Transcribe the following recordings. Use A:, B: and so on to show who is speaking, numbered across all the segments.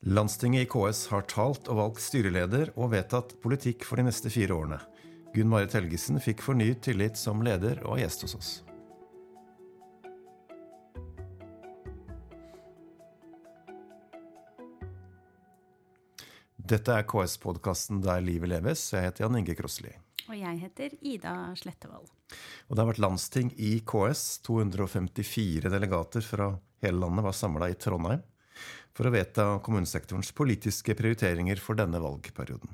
A: Landstinget i KS har talt og valgt styreleder og vedtatt politikk for de neste fire årene. Gunn Marit Helgesen fikk fornyet tillit som leder og gjest hos oss. Dette er KS-podkasten Der livet leves. Jeg heter Jan Inge Krossli.
B: Og jeg heter Ida Slettevold.
A: Og det har vært landsting i KS. 254 delegater fra hele landet var samla i Trondheim for å vedta kommunesektorens politiske prioriteringer for denne valgperioden.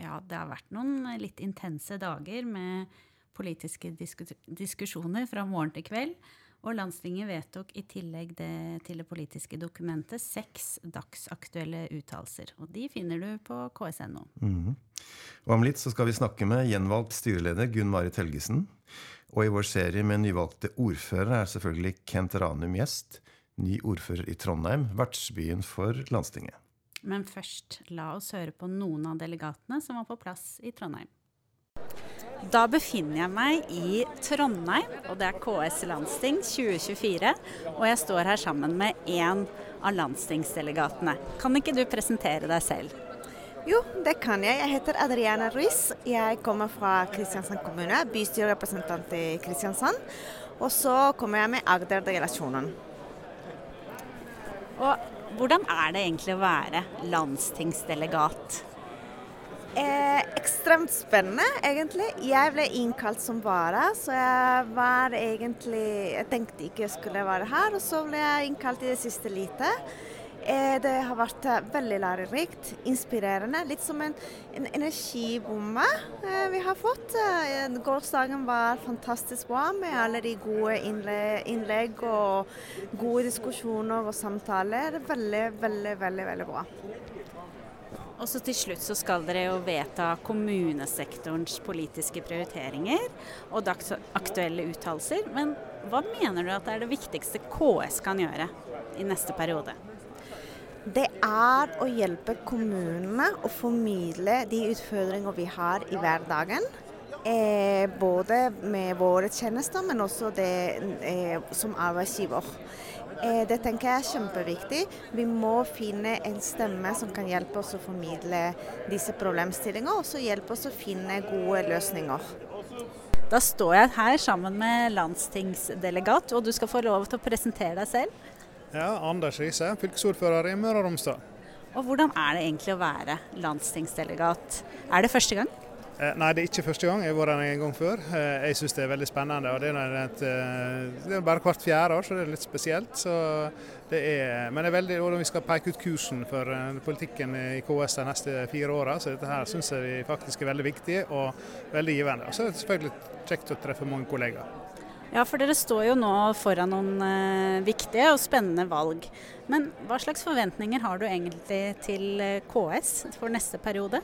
B: Ja, det har vært noen litt intense dager med politiske diskusjoner fra morgen til kveld. Og landstinget vedtok i tillegg det, til det politiske dokumentet seks dagsaktuelle uttalelser. Og de finner du på ks.no.
A: Mm -hmm. Og om litt så skal vi snakke med gjenvalgt styreleder Gunn Marit Helgesen. Og i vår serie med nyvalgte ordførere er selvfølgelig Kent Ranum gjest. Ny ordfører i Trondheim, vertsbyen for landstinget.
B: Men først, la oss høre på noen av delegatene som var på plass i Trondheim. Da befinner jeg meg i Trondheim, og det er KS landsting 2024. Og jeg står her sammen med en av landstingsdelegatene. Kan ikke du presentere deg selv?
C: Jo, det kan jeg. Jeg heter Adriana Ruiz. Jeg kommer fra Kristiansand kommune, bystyrerepresentant i Kristiansand. Og så kommer jeg med Agder-delegasjonen.
B: Og hvordan er det egentlig å være landstingsdelegat?
C: Eh, ekstremt spennende, egentlig. Jeg ble innkalt som vara, så jeg var egentlig Jeg tenkte ikke jeg skulle være her, og så ble jeg innkalt i det siste lite. Eh, det har vært eh, veldig lærerikt, inspirerende. Litt som en, en energibombe eh, vi har fått. Gårsdagen var fantastisk bra med alle de gode innlegg og gode diskusjoner og samtaler. Veldig, veldig, veldig, veldig bra.
B: Og så til slutt så skal dere jo vedta kommunesektorens politiske prioriteringer og aktuelle uttalelser. Men hva mener du at er det viktigste KS kan gjøre i neste periode?
C: Det er å hjelpe kommunene å formidle de utfordringer vi har i hverdagen. Eh, både med våre tjenester, men også det eh, som arbeidsgiver. Eh, det tenker jeg er kjempeviktig. Vi må finne en stemme som kan hjelpe oss å formidle disse problemstillingene, og hjelpe oss å finne gode løsninger.
B: Da står jeg her sammen med landstingsdelegat, og du skal få lov til å presentere deg selv.
D: Ja, Anders Riise, fylkesordfører i Møre og Romsdal.
B: Og Hvordan er det egentlig å være landstingsdelegat? Er det første gang?
D: Eh, nei, det er ikke første gang. Jeg har vært der en gang før. Eh, jeg syns det er veldig spennende. og Det er, et, eh, det er bare hvert fjerde år, så det er litt spesielt. Det er, men det er veldig, og vi skal peke ut kursen for politikken i KS de neste fire åra. Så dette her syns jeg faktisk er veldig viktig og veldig givende. Og så er det selvfølgelig kjekt å treffe mange kollegaer.
B: Ja, for dere står jo nå foran noen viktige og spennende valg. Men hva slags forventninger har du egentlig til KS for neste periode?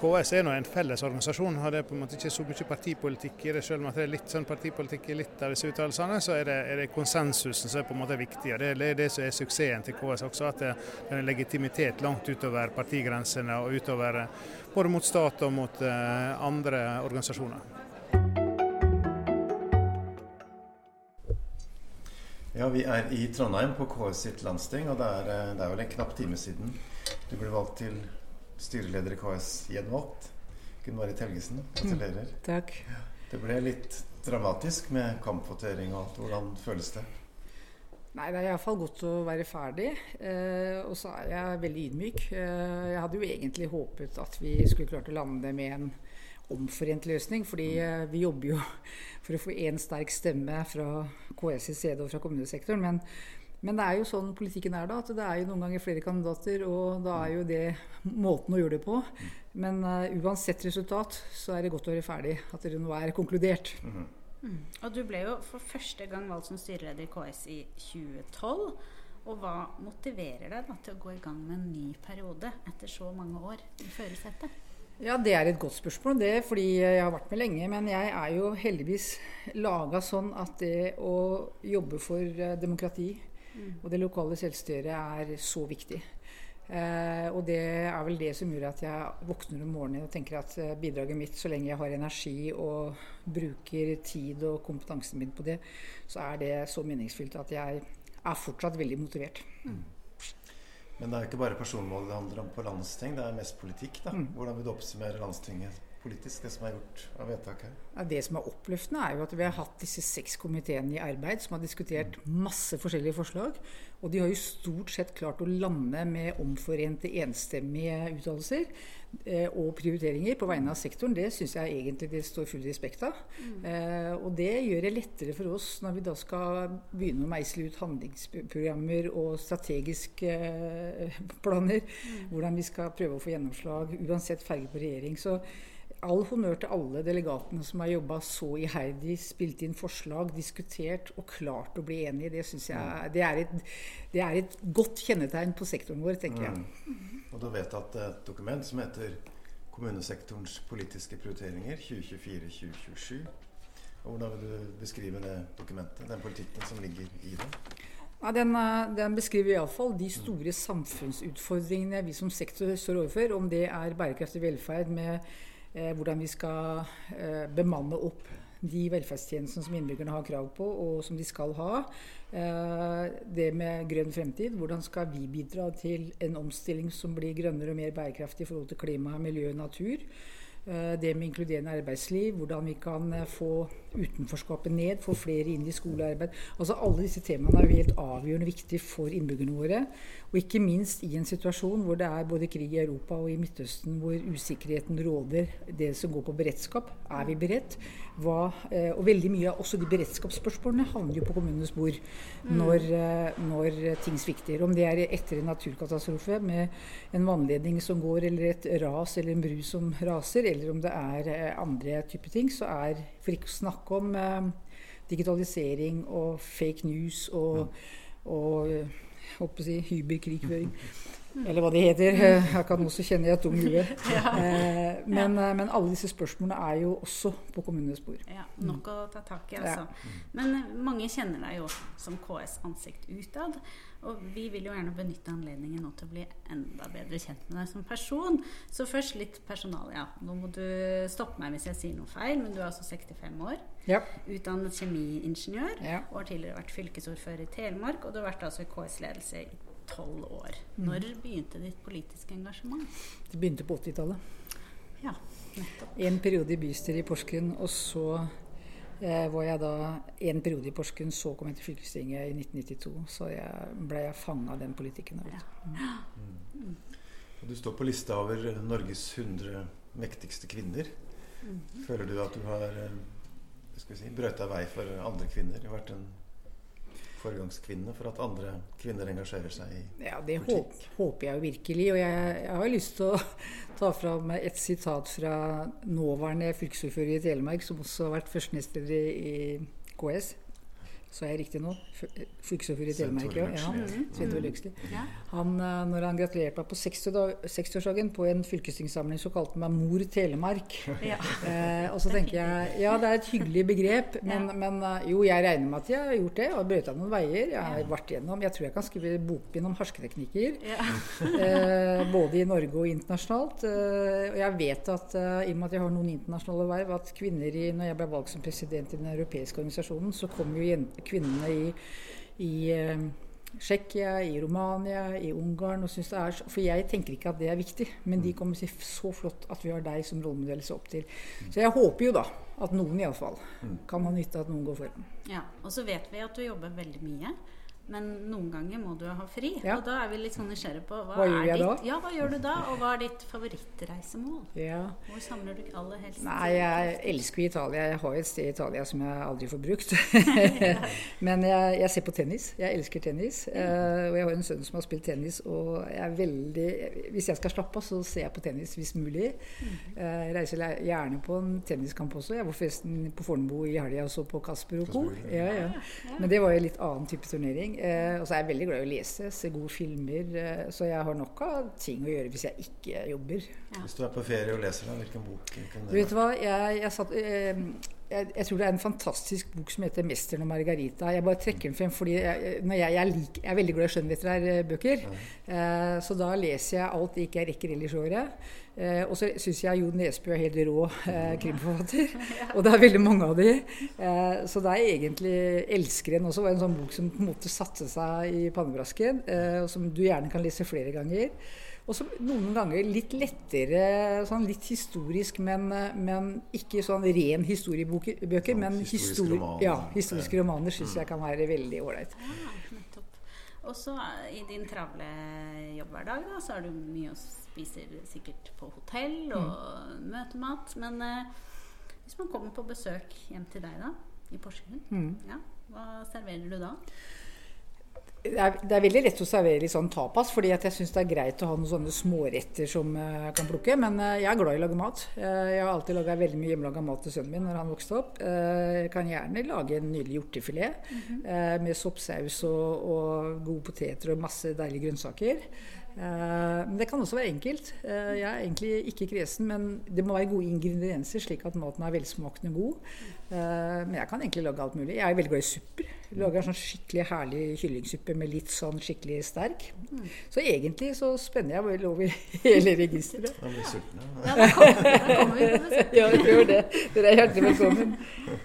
D: KS er nå en felles organisasjon. Har det på en måte ikke så mye partipolitikk i det, selv om det er litt sånn partipolitikk i litt av disse uttalelsene, så er det, er det, konsensusen som er på en måte viktig. og Det er det som er suksessen til KS også, at det er legitimitet langt utover partigrensene og utover både mot stat og mot andre organisasjoner.
A: Ja, Vi er i Trondheim på KS sitt landsting, og det er, eh, det er vel en knapp time siden du ble valgt til styreleder i KS gjenvalgt. Gunn Marit Helgesen, gratulerer.
E: Mm, takk.
A: Det ble litt dramatisk med kampvotering og alt. Hvordan føles det?
E: Nei, Det er iallfall godt å være ferdig. Eh, og så er jeg veldig ydmyk. Eh, jeg hadde jo egentlig håpet at vi skulle klart å lande med en omforent løsning. Fordi eh, vi jobber jo for å få én sterk stemme fra KS' side og fra kommunesektoren. Men men det er jo sånn politikken er da, at det er jo noen ganger flere kandidater, og da er jo det måten å gjøre det på. Men uh, uansett resultat, så er det godt å være ferdig. At det nå er konkludert. Mm.
B: Mm. Og du ble jo for første gang valgt som styreleder i KS i 2012. Og hva motiverer deg da til å gå i gang med en ny periode etter så mange år i førersetet?
E: Ja, Det er et godt spørsmål, det, er fordi jeg har vært med lenge. Men jeg er jo heldigvis laga sånn at det å jobbe for eh, demokrati, Mm. Og det lokale selvstyret er så viktig. Eh, og det er vel det som gjør at jeg våkner om morgenen og tenker at eh, bidraget mitt, så lenge jeg har energi og bruker tid og kompetansen min på det, så er det så meningsfylt at jeg er fortsatt veldig motivert. Mm.
A: Men det er jo ikke bare personmål det handler om på landsting, det er mest politikk. da. Hvordan vil du oppsummere Landstinget politisk, det som er gjort av vedtak her?
E: Ja, det som er oppløftende, er jo at vi har hatt disse seks komiteene i arbeid som har diskutert masse forskjellige forslag. Og de har jo stort sett klart å lande med omforente, enstemmige uttalelser eh, og prioriteringer på vegne av sektoren. Det syns jeg egentlig det står full respekt av. Eh, og det gjør det lettere for oss når vi da skal begynne å meisle ut handlingsprogrammer og strategiske eh, planer. Hvordan vi skal prøve å få gjennomslag uansett farge på regjering. Så all honnør til alle delegatene som har jobba så iherdig, spilt inn forslag, diskutert og klart å bli enige. Det synes jeg det er, et, det er et godt kjennetegn på sektoren vår, tenker jeg.
A: Mm. Og du vet vedtatt et dokument som heter 'Kommunesektorens politiske prioriteringer 2024-2027'. Hvordan vil du beskrive det dokumentet, den politikken som ligger i det?
E: Ja, den, eh, den beskriver iallfall de store samfunnsutfordringene vi som sektor står overfor. Om det er bærekraftig velferd med hvordan vi skal eh, bemanne opp de velferdstjenestene som innbyggerne har krav på, og som de skal ha. Eh, det med grønn fremtid. Hvordan skal vi bidra til en omstilling som blir grønnere og mer bærekraftig i forhold til klima, miljø og natur. Eh, det med inkluderende arbeidsliv, hvordan vi kan eh, få utenforskapet ned, få flere inn i skolearbeid. Altså Alle disse temaene er jo helt avgjørende viktige for innbyggerne våre. Og ikke minst i en situasjon hvor det er både krig i Europa og i Midtøsten, hvor usikkerheten råder. Det som går på beredskap. Er vi beredt? Hva, eh, og veldig mye av også de beredskapsspørsmålene havner jo på kommunenes bord når, når ting svikter. Om det er etter en naturkatastrofe med en vannledning som går, eller et ras eller en bru som raser, eller om det er andre typer ting, så er for ikke å snakke om eh, digitalisering og fake news og, og og, og si hyberkrigføring. Eller hva de heter. Jeg kan også kjenne jeg et dumt hue. Eh, men, men, alle disse spørsmålene er jo også på kommunenes bord.
B: Ja, Nok å ta tak i, altså. Men mange kjenner deg jo som KS ansikt utad. Og vi vil jo gjerne benytte anledningen nå til å bli enda bedre kjent med deg som person. Så først litt personal, ja. Nå må du stoppe meg hvis jeg sier noe feil, men du er altså 65 år.
E: Ja.
B: Utdannet kjemiingeniør.
E: Ja.
B: Og har tidligere vært fylkesordfører i Telemark. Og du har vært altså i KS-ledelse i tolv år. Når begynte ditt politiske engasjement?
E: Det begynte på 80-tallet.
B: Ja, nettopp.
E: En periode i bystyret i Porsgrunn, og så eh, var jeg da en periode i Porsgrunn, så kom jeg til fylkestinget i 1992. Så jeg, ble jeg fanga av den politikken. da, vet du.
A: Du står på lista over Norges 100 mektigste kvinner. Føler du at du har eh, skal vi si, brøyta vei for andre kvinner? Vært en foregangskvinne for at andre kvinner engasjerer seg i
E: Ja, det håp, håper jeg virkelig. Og jeg, jeg har lyst til å ta fram et sitat fra nåværende fylkesordfører i Telemark, som også har vært førstenestleder i KS. Så er jeg riktig nå? Fylkesordfører i Telemark, ja. ja.
A: Løksli.
E: Svein Tore Løksli. Han, eh, når han gratulerte meg på 60 da- 60-årsdagen på en fylkestingssamling, så kalte han meg Mor Telemark.
B: Ja.
E: Eh, og så tenker jeg ja, det er et hyggelig begrep, men, men eh, jo, jeg regner med at jeg har gjort det. Og brøyta noen veier. Jeg har vært gjennom Jeg tror jeg kan skrive bokbind om hersketeknikker.
B: Ja.
E: Eh, både i Norge og internasjonalt. Eh, og jeg vet at eh, i og med at jeg har noen internasjonale verv, at kvinner i Når jeg ble valgt som president i den europeiske organisasjonen, så kom jo jen- kvinnene i, i eh, Tsjekkia, i Romania, i Ungarn. Og det er, for jeg tenker ikke at det er viktig, men de kommer til å si så flott at vi har deg som rollemodell å se opp til. Så jeg håper jo da at noen iallfall kan ha nytte av at noen går foran.
B: Ja, og så vet vi at du jobber veldig mye. Men noen ganger må du jo ha fri.
E: Ja.
B: Og da er vi litt sånn nysgjerrige på hva,
E: Hva gjør
B: er
E: jeg
B: ditt,
E: da?
B: Ja, hva gjør du da? Og hva er ditt favorittreisemål?
E: Ja.
B: Hvor samler du aller helst
E: Nei, jeg elsker Italia. Jeg har et sted i Italia som jeg aldri får brukt. Men jeg, jeg ser på tennis. Jeg elsker tennis. Eh, og jeg har en sønn som har spilt tennis. Og jeg er veldig Hvis jeg skal slappe av, så ser jeg på tennis hvis mulig. Eh, jeg reiser gjerne på en tenniskamp også. Jeg var forresten på Fornebu i helga og så på Kasper og co. Ja, ja. Men det var jo litt annen type turnering. Eh, og så er jeg veldig glad i å lese, se gode filmer. Eh, så jeg har nok av ting å gjøre hvis jeg ikke jobber.
A: Hvis du er på ferie og leser, da, hvilken bok kan
E: Du
A: det
E: vet hva, jeg, jeg satt, eh, jeg, jeg, tror det er en fantastisk bok som heter 'Mesteren og Margarita'. Jeg bare trekker den frem fordi jeg, jeg, jeg, lik, jeg er veldig glad i skjønnlitterære bøker. Eh, så da leser jeg alt det ikke jeg rekker ellers i året. Eh, og så syns jeg Jo Nesbø er helt rå eh, krimforfatter. Og det er veldig mange av de. Eh, så det er egentlig 'Elskeren' også var en sånn bok som på en måte satte seg i pannebrasken, eh, og som du gjerne kan lese flere ganger. Og så noen ganger litt lettere, sånn litt historisk, men, men ikke sånn ren historiebøker. Sånn men
A: historiske histori romaner.
E: Ja, historiske romaner syns jeg kan være veldig ålreit.
B: Og så i din travle jobbhverdag, da, så har du mye å spise sikkert på hotell og mm. møtemat. Men eh, hvis man kommer på besøk hjem til deg da, i Porsgrunn, mm. ja, hva serverer du da?
E: Det er, det er, veldig lett å servere litt sånn tapas, fordi jeg syns det er greit å ha noen sånne småretter som jeg kan plukke. Men eh, jeg er glad i å lage mat. Eh, jeg har alltid laga veldig mye hjemmelaga mat til sønnen min når han vokste opp. Eh, jeg kan gjerne lage en nydelig hjortefilet mm -hmm. med soppsaus og, og gode poteter og masse deilige grønnsaker. Men det kan også være enkelt. Jeg er egentlig ikke kresen, men det må være gode ingredienser, slik at maten er velsmakende god. Men jeg kan egentlig lage alt mulig. Jeg er veldig glad i supper. Lager en sånn skikkelig herlig kyllingsuppe med litt sånn skikkelig sterk. Så egentlig så spenner jeg vel over hele registeret.
A: Da blir.
B: Ja, på besøk.
E: Ja, jeg gjør det. Dere er hjertelig velkommen.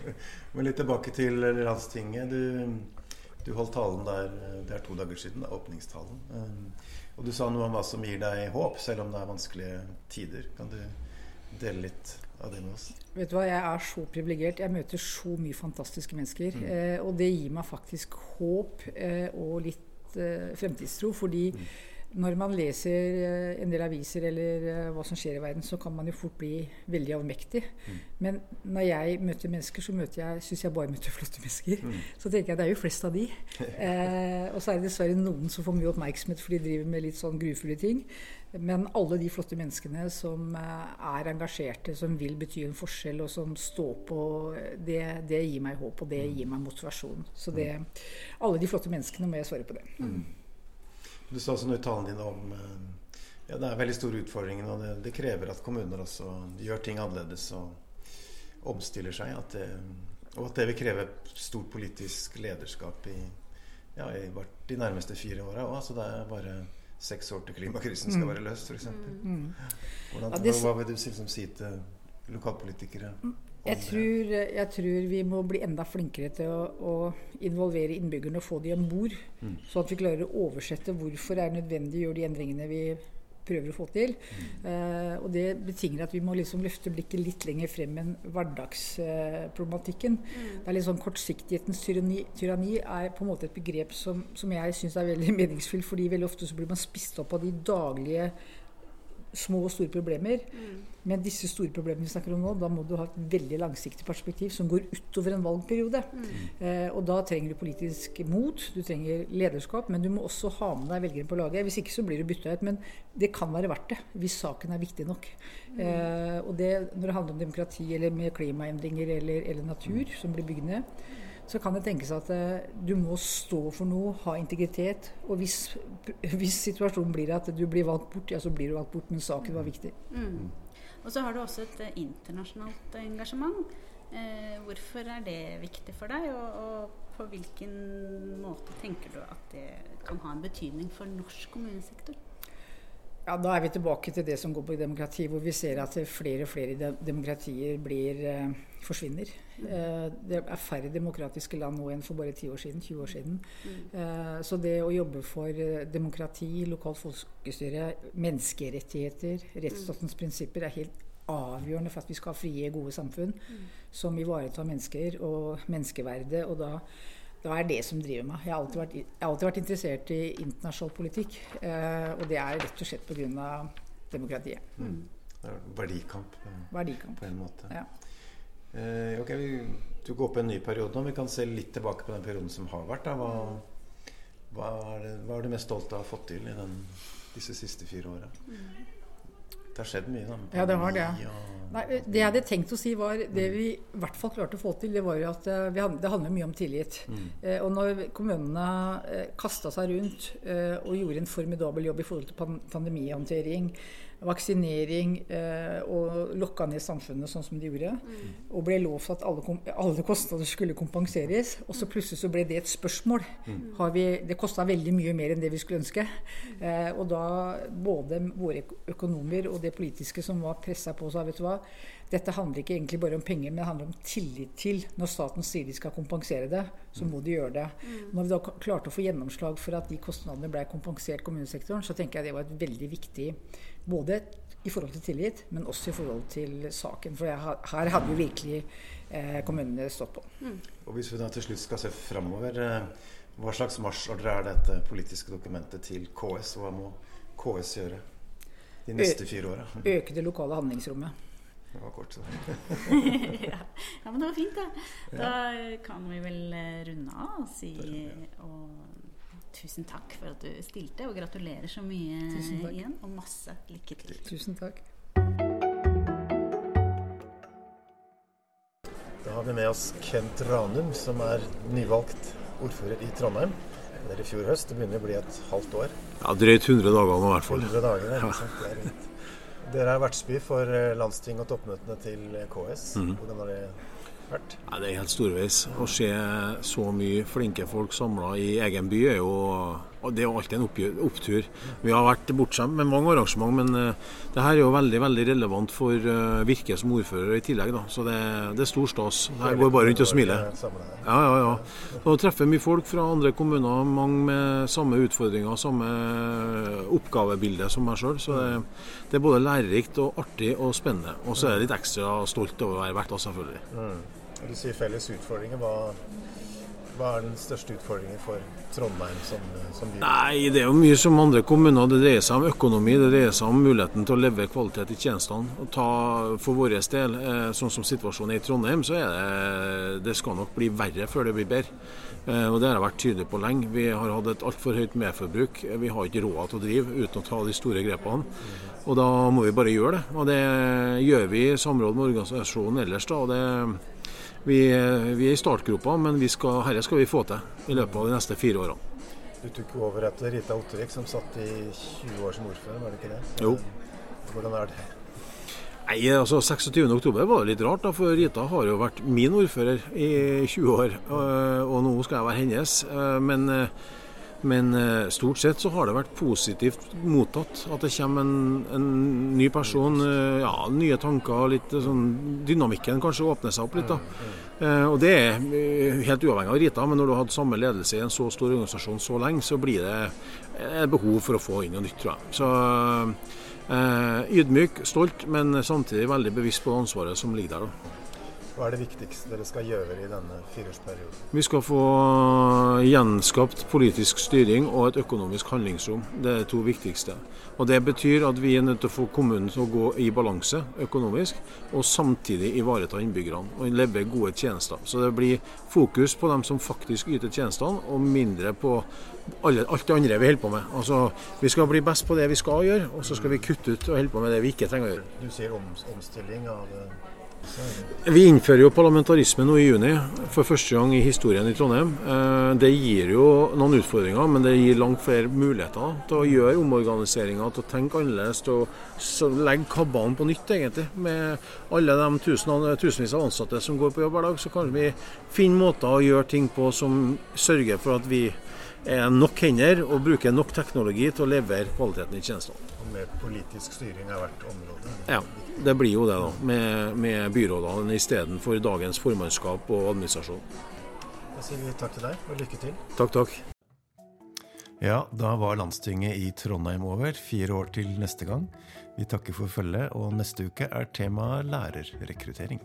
A: Men litt tilbake til Landstinget. Du, du, holdt talen der det er to dager siden, åpningstalen. Um, og du sa noe om hva som gir deg håp, selv om det er vanskelige tider. Kan du dele litt av det med oss?
E: Vet du hva, Jeg er så privilegert. Jeg møter så mye fantastiske mennesker. Mm. Eh, og det gir meg faktisk håp eh, og litt eh, fremtidstro. Fordi mm. Når man leser eh, en del aviser eller eh, hva som skjer i verden, så kan man jo fort bli veldig avmektig. Mm. Men når jeg møter mennesker, så møter jeg, syns jeg bare møter flotte mennesker. Mm. Så tenker jeg det er jo flest av de. Eh, og så er det dessverre noen som får mye oppmerksomhet for de driver med litt sånn grufulle ting. Men alle de flotte menneskene som eh, er engasjerte, som vil bety en forskjell, og som står på, det, det gir meg håp, og det mm. gir meg motivasjon. Så det, alle de flotte menneskene må jeg svare på det. Mm.
A: Du sa også noe i talen din om eh, ja, det er veldig store utfordringer, og det, det, krever at kommuner også gjør ting annerledes og omstiller seg. At det, og at det vil kreve stort politisk lederskap i, ja, i de nærmeste fire åra òg. Altså det er bare seks år til klimakrisen skal mm. være løst, f.eks. Mm. Hva vil du liksom si til lokalpolitikere?
E: Jeg tror, jeg tror, vi må bli enda flinkere til å, å involvere innbyggerne og få de om bord. Mm. Så at vi klarer å oversette hvorfor det er nødvendig å gjøre de endringene vi prøver å få til. Mm. Uh, og det betinger at vi må liksom løfte blikket litt lenger frem enn hverdagsproblematikken. Uh, mm. Det er litt sånn Kortsiktighetens tyranni, tyranni, er på en måte et begrep som, som jeg syns er veldig meningsfylt, fordi veldig ofte så blir man spist opp av de daglige små og store problemer. Mm. Men disse store problemene vi snakker om nå, da må du ha et veldig langsiktig perspektiv som går utover en valgperiode. Mm. Eh, og da trenger du politisk mot, du trenger lederskap, men du må også ha med deg velgere på laget. Hvis ikke så blir du bytta ut. Men det kan være verdt det, hvis saken er viktig nok. Mm. Eh, og det, når det handler om demokrati eller med klimaendringer eller, eller natur som blir bygd ned, så kan det tenkes at uh, du må stå for noe, ha integritet. Og hvis, hvis, situasjonen blir at du blir valgt bort, ja, så blir du valgt bort, men saken var viktig. Mm.
B: Og så har du også et uh, internasjonalt engasjement. Eh, hvorfor er det viktig for deg, og, og, på hvilken måte tenker du at det kan ha en betydning for norsk kommunesektor?
E: Ja, Da er vi tilbake til det som går på demokrati, hvor vi ser at flere og flere demokratier blir, eh, forsvinner. Mm. Eh, det er færre demokratiske land nå enn for bare 10 år siden, 20 år siden. Mm. Eh, så det å jobbe for demokrati, lokalt folkestyre, menneskerettigheter, rettsstatens mm. prinsipper er helt avgjørende for at vi skal ha frie, gode samfunn som ivaretar mennesker og menneskeverdet. og da det er det som driver meg. Jeg har alltid vært, har alltid vært interessert i internasjonal politikk. Eh, og det er rett og slett pga. demokratiet. Mm.
A: Det er verdikamp,
E: verdikamp,
A: på en måte. Ja. Eh, ok, vi, Du går på en ny periode nå. Vi kan se litt tilbake på den perioden som har vært. Hva, hva, er det, hva, er du mest stolt av å ha fått til i den, disse siste fire åra? Mm. Det har skjedd mye, da.
E: Ja, det har det. Nei, det jeg hadde tenkt å si, var Det vi i hvert fall klarte å få til, det var jo at eh, det handler mye om tillit. Mm. Eh, og når kommunene eh, kasta seg rundt eh, og gjorde en formidabel jobb i forhold til pandemihåndtering, vaksinering eh, og lokka ned samfunnet sånn som de gjorde. Mm. Og ble lovt at alle, alle, kostnader skulle kompenseres. Og så plutselig så ble det et spørsmål. Mm. Vi, det kosta veldig mye mer enn det vi skulle ønske. Eh, og da både våre økonomer og det politiske som var pressa på, sa vet du hva dette handler ikke egentlig bare om penger, men det handler om tillit til. Når staten sier de skal kompensere det, så må de gjøre det. Mm. Når vi da klarte å få gjennomslag for at de kostnadene ble kompensert kommunesektoren, så tenker jeg det var et veldig viktig både i forhold til tillit, men også i forhold til saken. For jeg, her hadde jo virkelig eh, kommunene stått på. Mm.
A: Og Hvis vi da til slutt skal se framover, eh, hva slags marsjordre er dette politiske dokumentet til KS? Hva må KS gjøre de neste fire åra?
E: Øke det lokale handlingsrommet.
A: Det var kort, så.
B: ja. ja. men det var fint, da. Da kan vi vel eh, runde av og si og tusen takk for at du stilte, og gratulerer så mye igjen. Og masse lykke til.
E: Tusen takk.
A: Da har vi med oss Kent Ranum, som er nyvalgt ordfører i Trondheim. Det er i fjor høst. Det begynner å bli et halvt år.
F: Ja, Drøyt 100 dager nå, i hvert fall.
A: 100 dager, det er, ja. det er rundt. Dere er vertsby for eh, landsting og toppmøtene til eh, KS. Mm. Hvordan har det vært?
F: Ja, det er helt storveis. Å se så mye flinke folk samla i egen by er jo det er jo alltid en opptur. Vi har vært bortskjemt med mange arrangement, men uh, det her er jo veldig veldig relevant for virket Virke som ordfører i tillegg. da, Så det, det er stor stas. Her går bare rundt og smiler. Ja, ja, ja. Og treffer mye folk fra andre kommuner, mange med samme utfordringer, samme oppgavebilde som meg sjøl. Så det, det, er både lærerikt og artig og spennende. Og så er jeg litt ekstra stolt over å være vert, selvfølgelig. Mm.
A: Du sier felles utfordringer. Hva hva er den største utfordringen for Trondheim som, som by?
F: Nei, Det er jo mye som andre kommuner. Det dreier seg om økonomi, det dreier seg om muligheten til å levere kvalitet i tjenestene. Og ta, for vår del, eh, sånn som situasjonen er i Trondheim, så er det, det skal nok bli verre før det blir bedre. Eh, og Det har jeg vært tydelig på lenge. Vi har hatt et altfor høyt medforbruk. Vi har ikke råd til å drive uten å ta de store grepene. Og da må vi bare gjøre det. Og det gjør vi i samråd med organisasjonen ellers. da, og det vi, vi, er i startgropa, men vi skal, dette skal vi få til i løpet av de neste fire årene.
A: Du tok over etter Rita Ottervik, som satt i 20 år som ordfører, var det ikke det?
F: Jo.
A: Hvordan er det?
F: Nei, altså 26.10 var det litt rart, da, for Rita har jo vært min ordfører i 20 år. Og nå skal jeg være hennes. Men, men stort sett så har det vært positivt mottatt. At det kommer en, en ny person. Ja, nye tanker, litt sånn Dynamikken kanskje åpner seg opp litt. da. Eh, og Det er eh, helt uavhengig av Rita, men når du har hatt samme ledelse i en så stor organisasjon så lenge, så blir det et behov for å få inn noe nytt, tror jeg. Så eh, Ydmyk, stolt, men samtidig veldig bevisst på ansvaret som ligger der. da.
A: Hva er det viktigste dere skal gjøre i denne fireårsperioden?
F: Vi skal få gjenskapt politisk styring og et økonomisk handlingsrom. Det er det to viktigste. Og Det betyr at vi er nødt til å få kommunen til å gå i balanse økonomisk, og samtidig ivareta innbyggerne og levere gode tjenester. Så det blir fokus på dem som faktisk yter tjenestene, og mindre på alle, alt det andre vi holder på med. Altså, Vi skal bli best på det vi skal gjøre, og så skal vi kutte ut og holde på med det vi ikke trenger å gjøre.
A: Du sier omstilling av
F: vi innfører jo parlamentarisme nå i juni, for første gang i historien i Trondheim. Eh, det gir jo noen utfordringer, men det gir langt flere muligheter til å gjøre omorganiseringer, til å tenke annerledes, til å legge kabalen på nytt, egentlig. Med alle de tusen, tusenvis av ansatte som går på jobb hver dag, så kan vi finne måter å gjøre ting på som sørger for at vi er nok hender og bruker nok teknologi til å levere kvaliteten i tjenestene.
A: Og mer politisk styring har vært området?
F: Ja, det blir jo det, da. Med, med byrådene istedenfor dagens formannskap og administrasjon.
A: Da sier vi takk til deg, og lykke til.
F: Takk, takk.
A: Ja, da var landstinget i Trondheim over. Fire år til neste gang. Vi takker for følget, og neste uke er temaet lærerrekruttering.